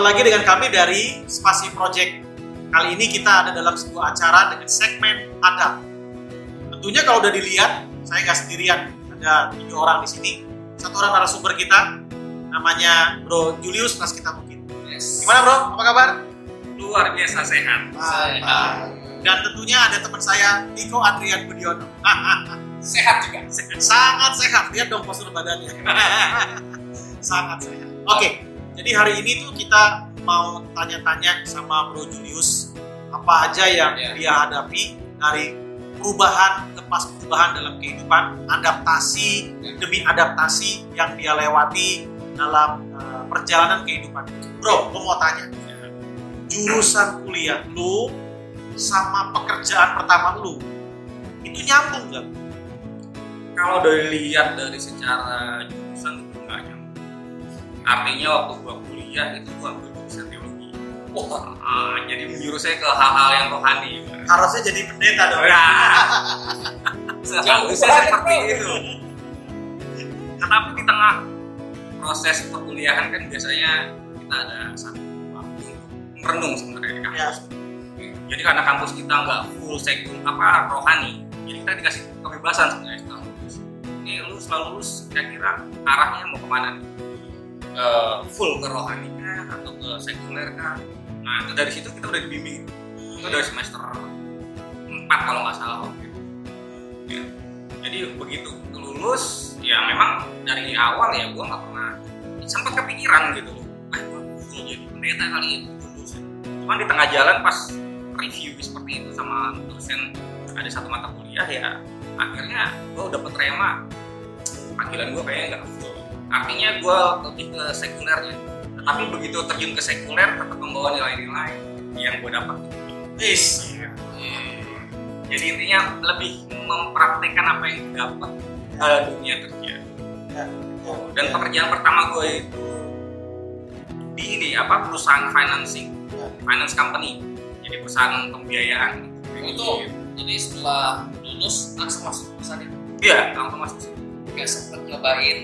Lagi dengan kami dari Spasi Project. Kali ini kita ada dalam sebuah acara dengan segmen adab. Tentunya kalau udah dilihat, saya nggak sendirian. Ada tiga orang di sini. Satu orang narasumber kita, namanya Bro Julius Nas kita mungkin. Yes. Gimana Bro? Apa kabar? luar biasa sehat. Mantap. Dan tentunya ada teman saya, Niko Adrian Budiono. Sehat juga. Sangat sehat, lihat dong postur badannya. Sangat sehat. Oke, jadi hari ini tuh kita mau tanya-tanya sama Bro Julius apa aja yang Ya. dia hadapi dari perubahan lepas perubahan dalam kehidupan, adaptasi demi adaptasi yang dia lewati dalam uh, perjalanan kehidupan. Bro, gue mau tanya, jurusan kuliah lu sama pekerjaan pertama lu itu nyambung nggak? Kalau dilihat dari secara Artinya waktu gua kuliah itu gua ambil jurusan teologi. Wah, Ah, jadi menjurus saya ke hal-hal yang rohani. Harusnya jadi pendeta dong. Ya. Seharusnya seperti itu. Tetapi di tengah proses perkuliahan kan biasanya kita ada satu waktu untuk merenung sebenarnya di kampus. Jadi karena kampus kita nggak full sekul apa rohani, jadi kita dikasih kebebasan sebenarnya. Ini lu setelah lulus kira-kira arahnya mau ke mana nih? Eh, full ke rohani kah atau ke sekuler kah? Nah itu dari situ kita udah dibimbing. Itu dari semester 4 kalau nggak salah waktu itu. Ya. Jadi begitu lulus, ya memang dari awal ya gue nggak pernah sempat kepikiran gitu loh. Ah, gue full jadi pendeta kali ya lulus. Cuman di tengah jalan pas review seperti itu sama dosen ada satu mata kuliah ya akhirnya gue dapet rema panggilan gue kayaknya nggak artinya gue lebih ke sekulernya. Tetapi begitu terjun ke sekuler tetap membawa nilai-nilai yang gue dapat. Is. jadi intinya lebih mempraktekkan apa yang didapat dalam dunia kerja. Dan pekerjaan pertama gue itu di ini apa perusahaan financing. Finance company. Jadi perusahaan pembiayaan Itu jadi setelah lulus langsung masuk perusahaan itu. iya langsung masuk situ. Gak sempet nyobain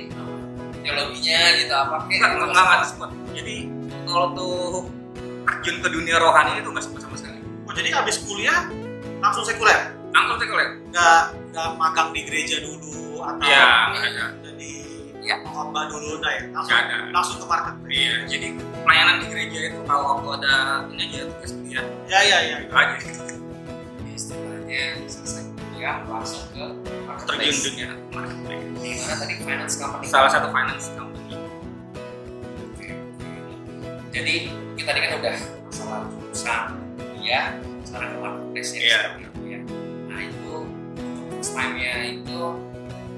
teologinya gitu apa kayak enggak gitu. enggak ada sempat jadi kalau tuh terjun ke dunia rohani itu nggak sempat sama sekali Oh, jadi habis kuliah langsung sekuler? langsung sekuler Nggak nggak magang di gereja dulu atau nggak ada jadi Ya. khotbah dulu nah ya langsung nggak ada langsung ke market. iya jadi pelayanan di gereja itu kalau waktu ada ini aja tugas kuliah Ya ya ya. itu aja Ya, istilahnya selesai kuliah langsung ke terjun marketplace. dunia marketplace Di mana tadi finance company. salah satu finance company. Jadi kita tadi kan udah masalah jurusan kuliah, sekarang ke marketplace ya. Iya. seperti itu ya. Nah itu first time-nya itu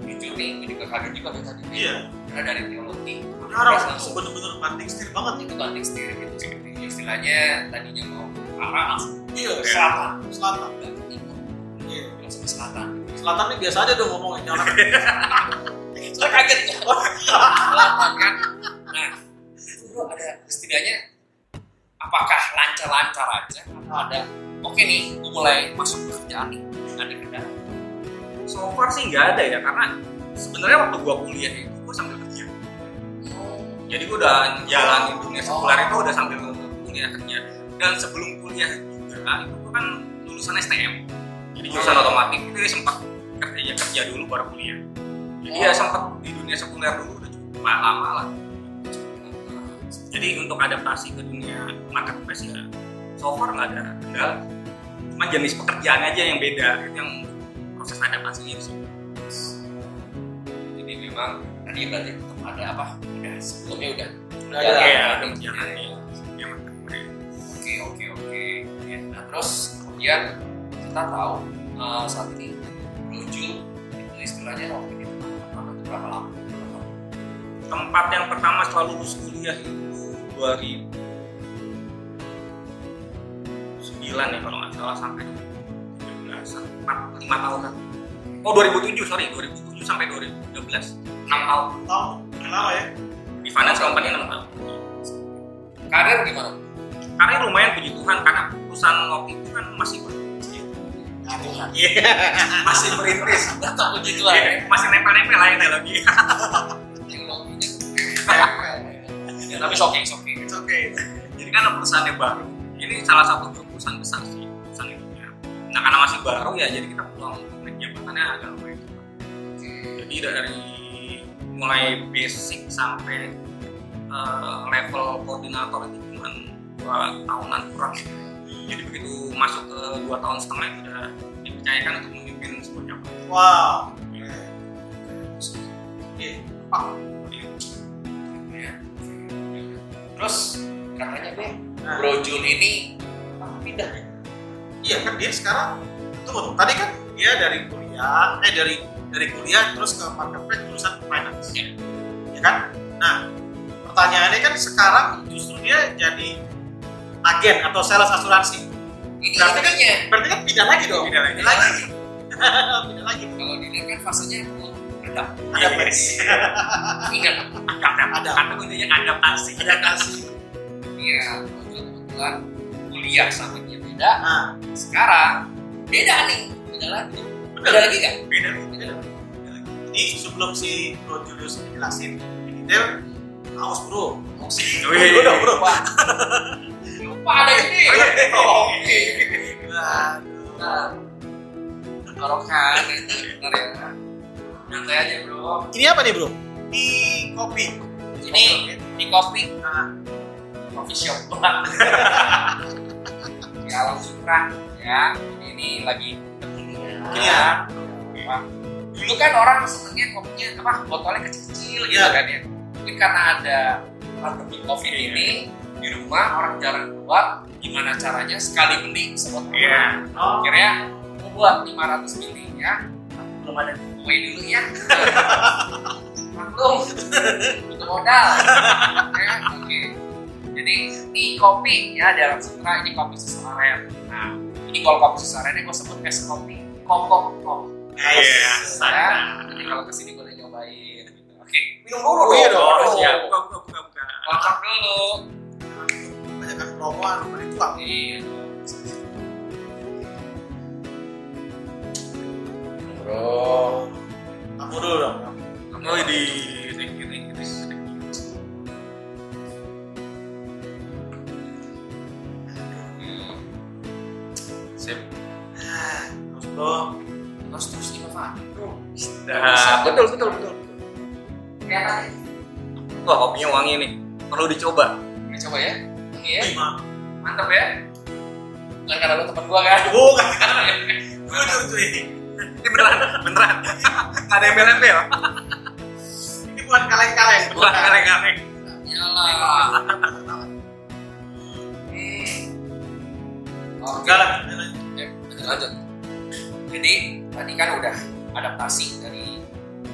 jujur nih, gue juga kaget juga dari tadi. Iya. Karena dari teologi, marketplace langsung bener-bener banting setir banget itu banting setir gitu istilahnya tadinya mau arah langsung Iya. selatan, Selatan. Iya. Langsung ke selatan. Selatan ini biasa aja dong ngomongnya jangan. Saya kaget. Ya. Selatan kan. Nah, itu ada setidaknya apakah lancar-lancar aja? Atau ada? Oke nih gue mulai masuk pekerjaan nih. Ada kendala so far sih nggak ada ya karena sebenarnya waktu gua kuliah itu gua sambil kerja. Jadi gua udah jalanin dunia sekuler itu udah sambil kuliah kerja. Dan sebelum kuliah juga itu gua kan lulusan STM jadi jurusan Oh. otomotif itu dia sempat kerja kerja dulu baru kuliah jadi ya Oh. sempat di dunia sekuler dulu udah cukup lama lah jadi untuk adaptasi ke dunia marketplace ya so far nggak ada kendala cuma jenis pekerjaan aja yang beda itu yang proses adaptasinya situ jadi memang tadi berarti tetap ada apa udah sebelumnya udah Udah ada, ya, jalan. jalan. ya marketplace oke oke oke Ya, nah terus kemudian kita tahu eh, saat ini menuju itu istilahnya waktu itu berapa lama? Tempat yang pertama setelah lulus kuliah itu 2009 ya kalau nggak salah sampai 2013 4, 5 tahun kan oh 2007 sorry 2007 sampai 2013 6 tahun. Tahu kenapa ya? di finance company 6 tahun. Karir gimana? Karena lumayan puji Tuhan karena perusahaan waktu itu kan masih Iya, masih berintis Atau begitu lah. Iya, masih nempel-nempel lah ya teknologi. Ya, tapi shocking, shocking. It's okay. karena perusahaannya baru ini salah satu perusahaan besar sih perusahaan ya. nah karena masih baru ya jadi kita naik jabatannya agak lumayan jadi dari mulai basic sampai eh, level koordinator itu cuma dua tahunan kurang jadi begitu masuk ke dua tahun setengah itu udah dipercayakan untuk memimpin sebuah cabang Wow. Iya. Pak. Ya. Terus katanya Bro, Nah. Bro Jul ini pindah ya? Iya kan dia sekarang tunggu tuh. Tadi kan dia dari kuliah, eh dari dari kuliah terus ke marketplace jurusan finance. Iya. Ya kan? Nah, pertanyaannya kan sekarang justru dia agen atau sales asuransi. Ini Berarti kan berarti kan pindah lagi dong. Pindah lagi. Pindah lagi. pindah lagi. Kalau dilihat kan fasenya belum ada. Ada Yes. Ingat, ada Ada. kata kuncinya adaptasi adaptasi. iya, kebetulan kuliah sama dia beda. Nah, Sekarang beda nih, beda lagi. Beda lagi kan? beda beda. Jadi sebelum si Bro Julius jelasin lebih detail, awas bro. Wih. Udah, bro. Lupa ada ini. Oh. Waduh. Nah, tenggorokan itu benar ya. Santai aja bro. Ini apa nih bro? Di kopi. Ini di kopi Nah, coffee shop. ya Alam Supra ya. Ini lagi kekinian. Kekinian. Apa? Dulu kan orang senengnya kopinya apa botolnya kecil-kecil gitu Iya. kan ya. Mungkin karena ada pandemi covid Iya. ini di rumah orang jarang keluar. Gimana caranya sekali beli sebotol. Iya. oh, akhirnya mau buat 500 mili ya belum ada giveaway dulu ya maklum butuh modal ya oke jadi ini kopi ya dalam sutra ini kopi susu aren nah ini kalau kopi susu aren gue sebut es kopi kok kok Iya. ya jadi kalau ke sini boleh nyobain gitu. oke minum dulu Oh, iya dong. Siap. Buka, buka, buka, buka. kocok dulu banyak kan tuang. iya bro Kamu dulu dong. Oh, di ini ini ini. sip Ah, Terus bro. terus terus inovatif bro Nah, betul, betul, betul. kelihatan Wah, kopinya wangi nih. Perlu dicoba. Coba ya. Ini ya. Lima. Mantap ya. Bukan karena lu temen gua kan. Bukan. Gue tuh tuh ini. Ini beneran, beneran. Ada embel-embel. Ini bukan kaleng-kaleng. Bukan kaleng-kaleng. Iyalah. Hmm. Oke. Lah. Oke, lanjut lanjut. Jadi tadi kan udah adaptasi dari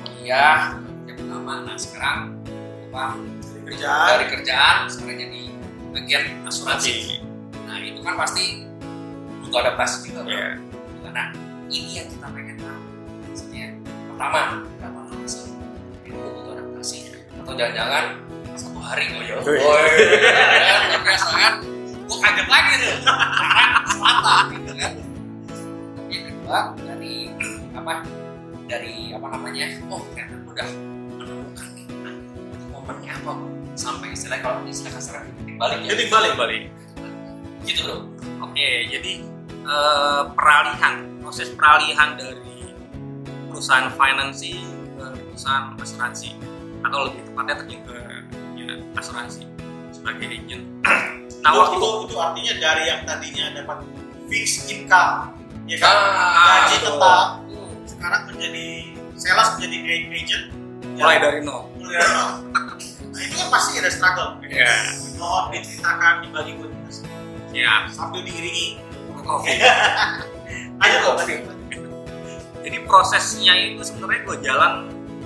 kuliah yang pertama. Nah sekarang apa? Kerjaan. Dari kerjaan sekarang jadi bagian asuransi. Nah itu kan pasti butuh adaptasi juga. Bro. Iya. Nah ini yang kita pengen tahu. Maksudnya pertama berapa lama sih itu butuh adaptasi atau jangan-jangan satu hari oh ya. Wih. Woi, luar biasa kan? Gue kaget lagi tuh. Selatan gitu kan. Yang kedua dari apa? Dari apa namanya? Oh ternyata udah itu momennya apa? Sampai istilah kalau istilah kasar titik balik ya. Jadi balik. Balik. Gitu bro. Oke, jadi eh, peralihan, proses peralihan dari perusahaan financing ke perusahaan asuransi atau lebih tepatnya terjun ke ya, asuransi sebagai agent. nah Itu- waktu itu, itu artinya dari yang tadinya dapat fixed income, ya kan? Ah, Gaji tetap. Sekarang menjadi sales menjadi agent. Mulai ya, dari nol. mulai dari nol. Nah itu kan pasti ada struggle. Ya, Mohon diceritakan dibagi buat kita semua. ya. sambil diiringi. Oke. Ayo dong tadi. Jadi prosesnya itu sebenarnya gue jalan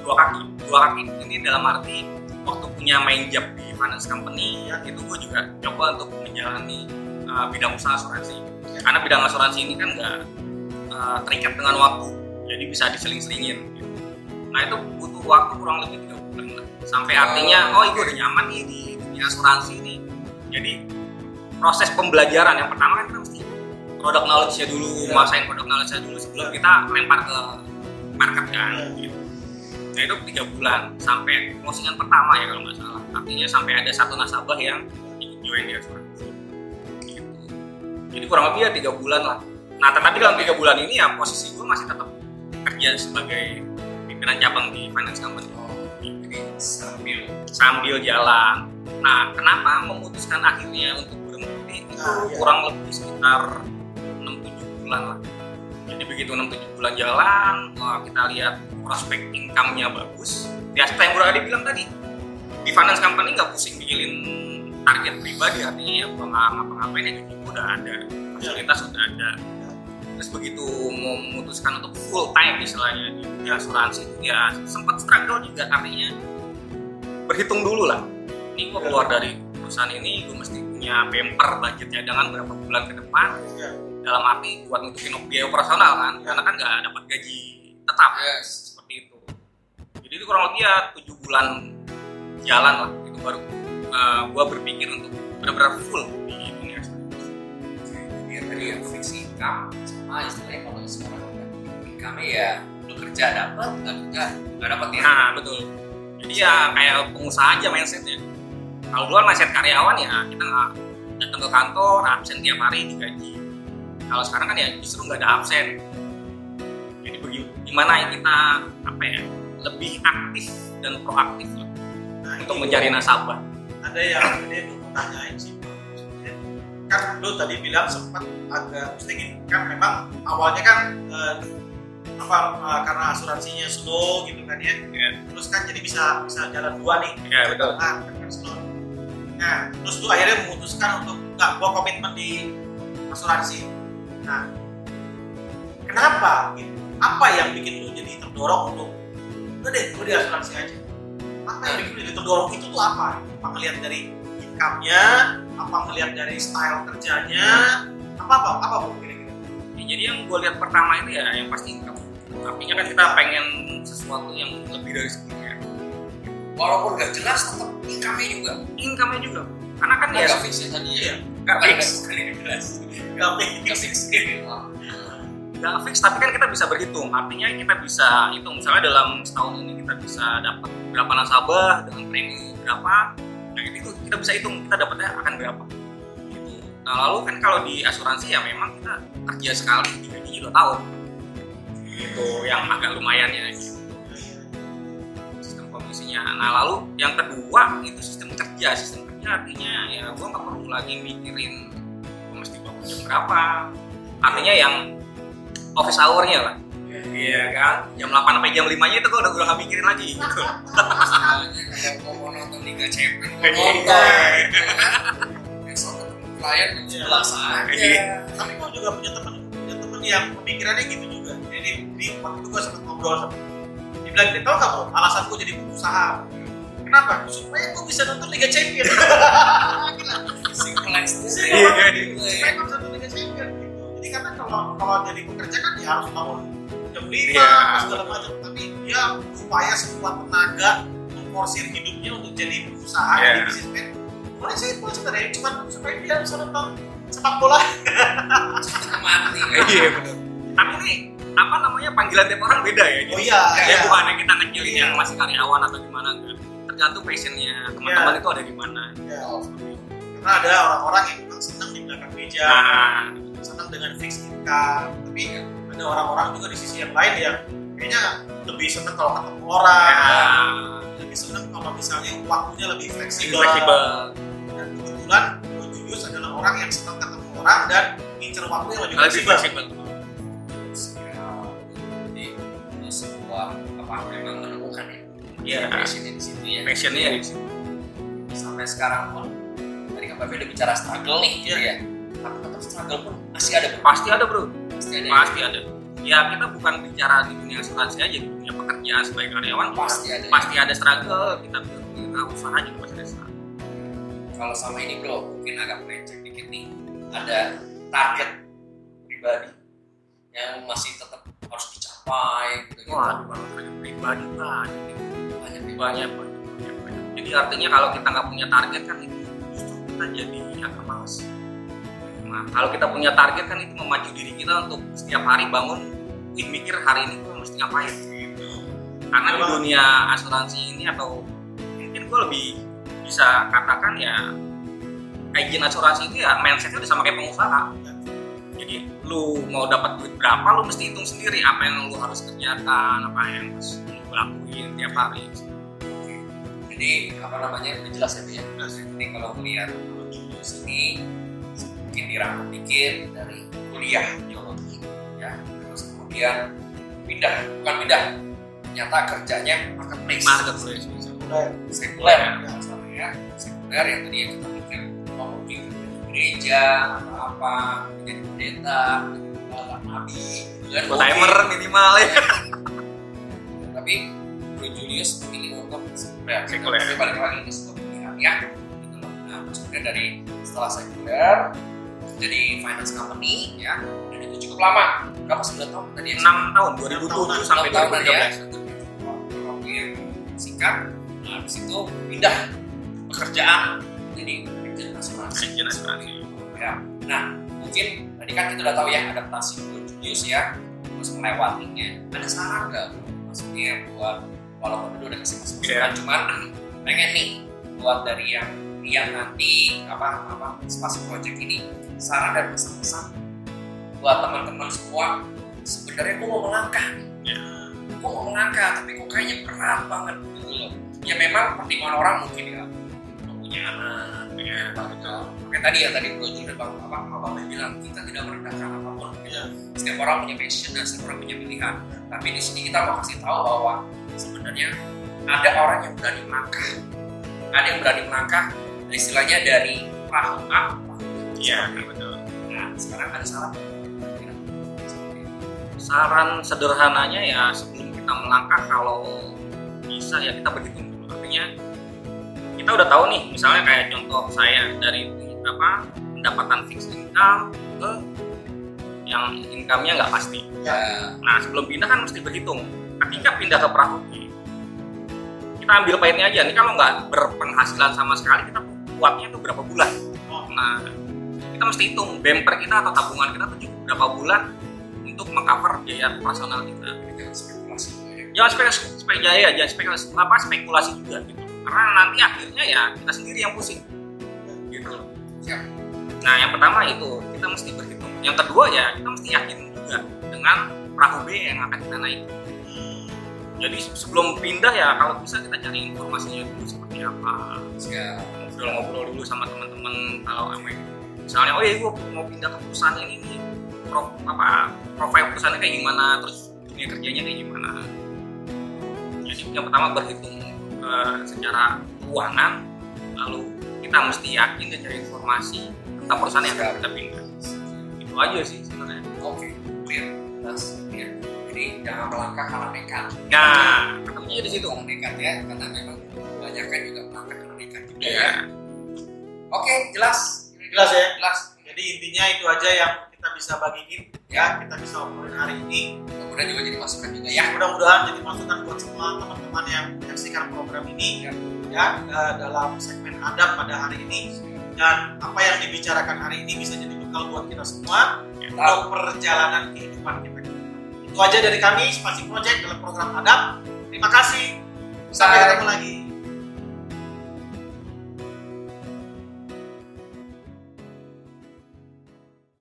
dua kaki. Dua kaki ini dalam arti waktu punya main job di finance company ya, itu gue juga coba untuk menjalani uh, bidang usaha asuransi. Karena bidang asuransi ini kan nggak uh, terikat dengan waktu, jadi bisa diseling-selingin. Gitu. Nah itu butuh waktu kurang lebih tiga bulan lah. Sampai artinya, oh gue udah nyaman nih di dunia asuransi ini. Jadi proses pembelajaran yang pertama kan kita mesti product knowledge-nya dulu, Iya. masain product knowledge-nya dulu sebelum kita lempar ke market kan. Gitu. Nah itu tiga bulan sampai closingan pertama ya kalau nggak salah. Artinya sampai ada satu nasabah yang ikut join di asuransi. jadi kurang lebih ya tiga bulan lah nah tetapi dalam tiga bulan ini ya posisi gue masih tetap kerja sebagai pimpinan cabang di finance company. Sambil sambil jalan. Nah kenapa memutuskan akhirnya untuk berhenti? Itu Nah, iya. kurang lebih sekitar 6-7 bulan lah. Jadi begitu 6-7 bulan jalan wah, kita lihat prospek income-nya bagus. Ya seperti yang Bro Adi bilang tadi di finance company nggak pusing bikin target pribadi. Artinya ya nggak ngapa-ngapain ya udah ada. Fasilitas udah ada terus begitu mau memutuskan untuk full time istilahnya. Di, di asuransi. Ya sempat struggle juga artinya. Berhitung dulu lah. Ini gua keluar dari perusahaan ini gue mesti punya bumper budget cadangan berapa bulan ke depan. Ya. dalam arti buat nutupin biaya operasional kan karena kan nggak dapat gaji tetap. Yes. seperti itu. Jadi itu kurang lebih ya tujuh bulan jalan lah. Itu baru uh, gue berpikir untuk benar-benar full di dunia. Asuransi. Jadi tadi yang fix income sama istilahnya kalau sekarang udah income ya lu kerja dapat nggak kerja nggak dapat ya. nah betul. Jadi ya kayak pengusaha aja mindsetnya. Kalau dulu kan mindset karyawan ya kita nggak datang ke kantor absen tiap hari digaji. Kalau sekarang kan ya justru nggak ada absen. Jadi gimana ya kita apa ya lebih aktif dan proaktif lah Nah, untuk mencari nasabah. ada yang ada yang mau tanyain sih kan lu tadi bilang sempat agak gini kan memang awalnya kan eh, apa eh, karena asuransinya slow gitu kan ya. Ya, terus kan jadi bisa bisa jalan dua nih. Ya betul. Nah kan slow. Nah terus lu akhirnya memutuskan untuk nggak gua komitmen di asuransi. Nah kenapa gitu? Apa yang bikin lu jadi terdorong untuk udah deh gua di asuransi aja. Apa yang bikin lu jadi terdorong? Itu tuh apa? Apa ngelihat dari income-nya apa ngelihat dari style kerjanya? Apa apa apa bu kira-kira? Ya, jadi yang gue lihat pertama itu ya yang pasti income. Artinya kan kita pengen sesuatu yang lebih dari sebelumnya. Walaupun nggak jelas tetap income-nya juga. income-nya juga. Karena kan ya Nggak fix ya tadi ya. iya. Nggak Bukan fix. nggak fix. Nggak fix. nggak fix. Tapi kan kita bisa berhitung. Artinya kita bisa hitung. Misalnya dalam setahun ini kita bisa dapat berapa nasabah dengan premi berapa nah itu kita bisa hitung kita dapatnya akan berapa. Gitu. nah lalu kan kalau di asuransi ya memang kita kerja sekali digaji dua tahun. Itu yang agak lumayan ya. Gitu. sistem komisinya. Nah lalu yang kedua itu sistem kerja. Sistem kerja artinya ya gue nggak perlu lagi mikirin gue mesti bangun jam berapa. Artinya yang office hour-nya lah iya kan jam 8 sampai jam 5 nya itu gue udah udah nggak mikirin lagi gitu Kayak mau nonton Liga Champions, mau Iya. nonton. Besok ketemu klien jam Iya. 11 aja. Tapi gue juga punya temen punya temen yang pemikirannya gitu juga jadi di waktu itu gue sempat ngobrol sama dia bilang dia tau gak bro alasan gue jadi pengusaha kenapa supaya gue bisa nonton Liga Champions Gila. Simple as this. Supaya gue bisa nonton Liga Champions gitu jadi karena kalau kalau jadi pekerja kan dia harus bangun 5 Iya. segala macam. Tapi dia upaya sekuat tenaga memforsir hidupnya untuk jadi pengusaha Iya. jadi bisnismen boleh sih boleh sebenarnya. Cuma supaya dia bisa nonton sepak bola. Mati. iya benar. Tapi ini apa namanya panggilan tiap orang beda ya. Oh iya ya iya. bukan yang kita ngecilin Iya. yang masih karyawan atau gimana enggak tergantung passionnya. Teman-teman Iya. itu ada di mana. Ya, karena ada orang-orang yang memang senang di belakang meja, nah. Senang dengan fixed income, tapi ada orang-orang juga di sisi yang lain yang kayaknya lebih senang kalau ketemu orang, ya, lebih senang kalau misalnya waktunya lebih fleksibel. fleksibel Dan kebetulan Julius adalah orang yang senang ketemu orang dan ngincer waktu yang lebih lebih fleksibel. fleksibel Jadi sebuah apa memang menemukan ya. Iya. Passionnya di situ ya. passionnya ya di situ. Sampai sekarang pun tadi kan Pak Fe udah bicara struggle nih gitu Iya. ya. Tapi tetap struggle pun masih ada Bro. pasti ada bro Pasti ada. pasti ada ya kita bukan bicara di dunia asuransi aja di dunia pekerjaan sebagai karyawan Pasti ada. pasti ada struggle kita punya usaha juga pasti ada struggle Kalau sama ini bro, mungkin agak melenceng dikit nih. Ada target pribadi yang masih tetap harus dicapai gitu. -gitu. wah kalau target pribadi banyak banyak, banyak, banyak. jadi artinya kalau kita nggak punya target kan itu justru kita jadi agak malas nah kalau kita punya target kan itu memacu diri kita untuk setiap hari bangun mikir hari ini gue mesti ngapain? Gitu karena di dunia asuransi ini atau mungkin gue lebih bisa katakan ya agent asuransi itu ya mindsetnya udah sama kayak pengusaha. Lu mau dapat duit berapa lu mesti hitung sendiri apa yang lu harus kerjakan apa yang harus lu lakuin tiap hari. Jadi apa namanya? Udah jelas ya. Ya jadi kalau melihat Julius ini mungkin dirangkum dikit dari kuliah geologi ya. Terus kemudian pindah bukan pindah ternyata kerjanya marketplace. Marketplace sekuler misalnya ya. Sekuler yang tadi yang kita pikir mau mungkin kerja di gereja atau apa menjadi pendeta menjadi nabi gitu kan. Buat timer minimal ya. Tapi Bro Julius memilih untuk sekuler. Sekuler. tapi balik lagi ke sebuah pilihan ya. Gitu loh. Nah kemudian dari setelah sekuler jadi finance company ya. Dan itu cukup lama. Berapa sembilan tahun? Tadi ya? 6 tahun 2007 sampai 6 tahunan ya. 2013 waktu yang singkat. Nah habis itu pindah pekerjaan jadi kerja asuransi. Kerja asuransi. ya. Nah mungkin tadi kan kita udah tahu ya adaptasi Bro Julius ya. Terus melewatinya ada saran nggak maksudnya buat walaupun udah udah kasih masukan Iya. cuman pengen nih buat dari yang yang nanti apa apa spasi project ini saran dan pesan-pesan buat teman-teman semua sebenarnya gue mau melangkah nih Ya. gue mau melangkah tapi kok kayaknya berat banget gitu loh ya memang pertimbangan orang mungkin ya belum punya anak ya betul Makanya tadi ya tadi Jul dan Bang Abang Abang bilang kita tidak merendahkan apa pun gitu. Iya. setiap orang punya passion dan setiap orang punya pilihan tapi di sini kita mau kasih tahu bahwa sebenarnya ada orang yang berani melangkah ada yang berani melangkah istilahnya dari perahu A perahu B. iya betul. Nah sekarang ada saran? Saran sederhananya ya sebelum kita melangkah kalau bisa ya kita berhitung dulu. Artinya kita udah tahu nih misalnya kayak contoh saya dari apa pendapatan fixed income ke yang income-nya nggak pasti. Ya. Nah sebelum pindah kan mesti berhitung. Ketika pindah ke perahu kita ambil pahitnya aja. Nih kalau nggak berpenghasilan sama sekali kita kuatnya itu berapa bulan? Oh. nah kita mesti hitung bumper kita atau tabungan kita tuh cukup berapa bulan untuk mengcover biaya operasional kita. Jangan spekulasi. Ya jangan spekulasi supaya jaya jangan spekulasi apa spekulasi juga gitu. Karena nanti akhirnya ya kita sendiri yang pusing. Gitu. Siap. Nah yang pertama itu kita mesti berhitung. Yang kedua ya kita mesti yakin juga dengan perahu B yang akan kita naik. Jadi sebelum pindah ya kalau bisa kita cari informasinya dulu seperti apa ngobrol-ngobrol dulu sama teman-teman kalau emang misalnya oh iya gue mau pindah ke perusahaan ini nih pro, apa profil perusahaannya kayak gimana terus dunia kerjanya kayak gimana? Jadi yang pertama berhitung eh, secara keuangan lalu kita mesti yakin dan cari informasi tentang perusahaan yang akan kita pindah. Itu aja sih sebenarnya. Oke, clear, jelas ya. Jadi jangan melangkah karena nekat. nah ketemunya di situ. Nekat ya, karena memang kebanyakan juga ya ya. Oke, jelas. Jelas ya? Jelas. Jadi intinya itu aja yang kita bisa bagiin ya, kita bisa obrolin hari ini. Mudah-mudahan juga jadi masukan juga ya. Mudah-mudahan jadi masukan buat semua teman-teman yang menyaksikan program ini Ya. ya eh, dalam segmen adab pada hari ini dan apa yang dibicarakan hari ini bisa jadi bekal buat kita semua untuk perjalanan kehidupan kita. Itu aja dari kami Spasi Project dalam program adab. Terima kasih. Sampai ketemu lagi.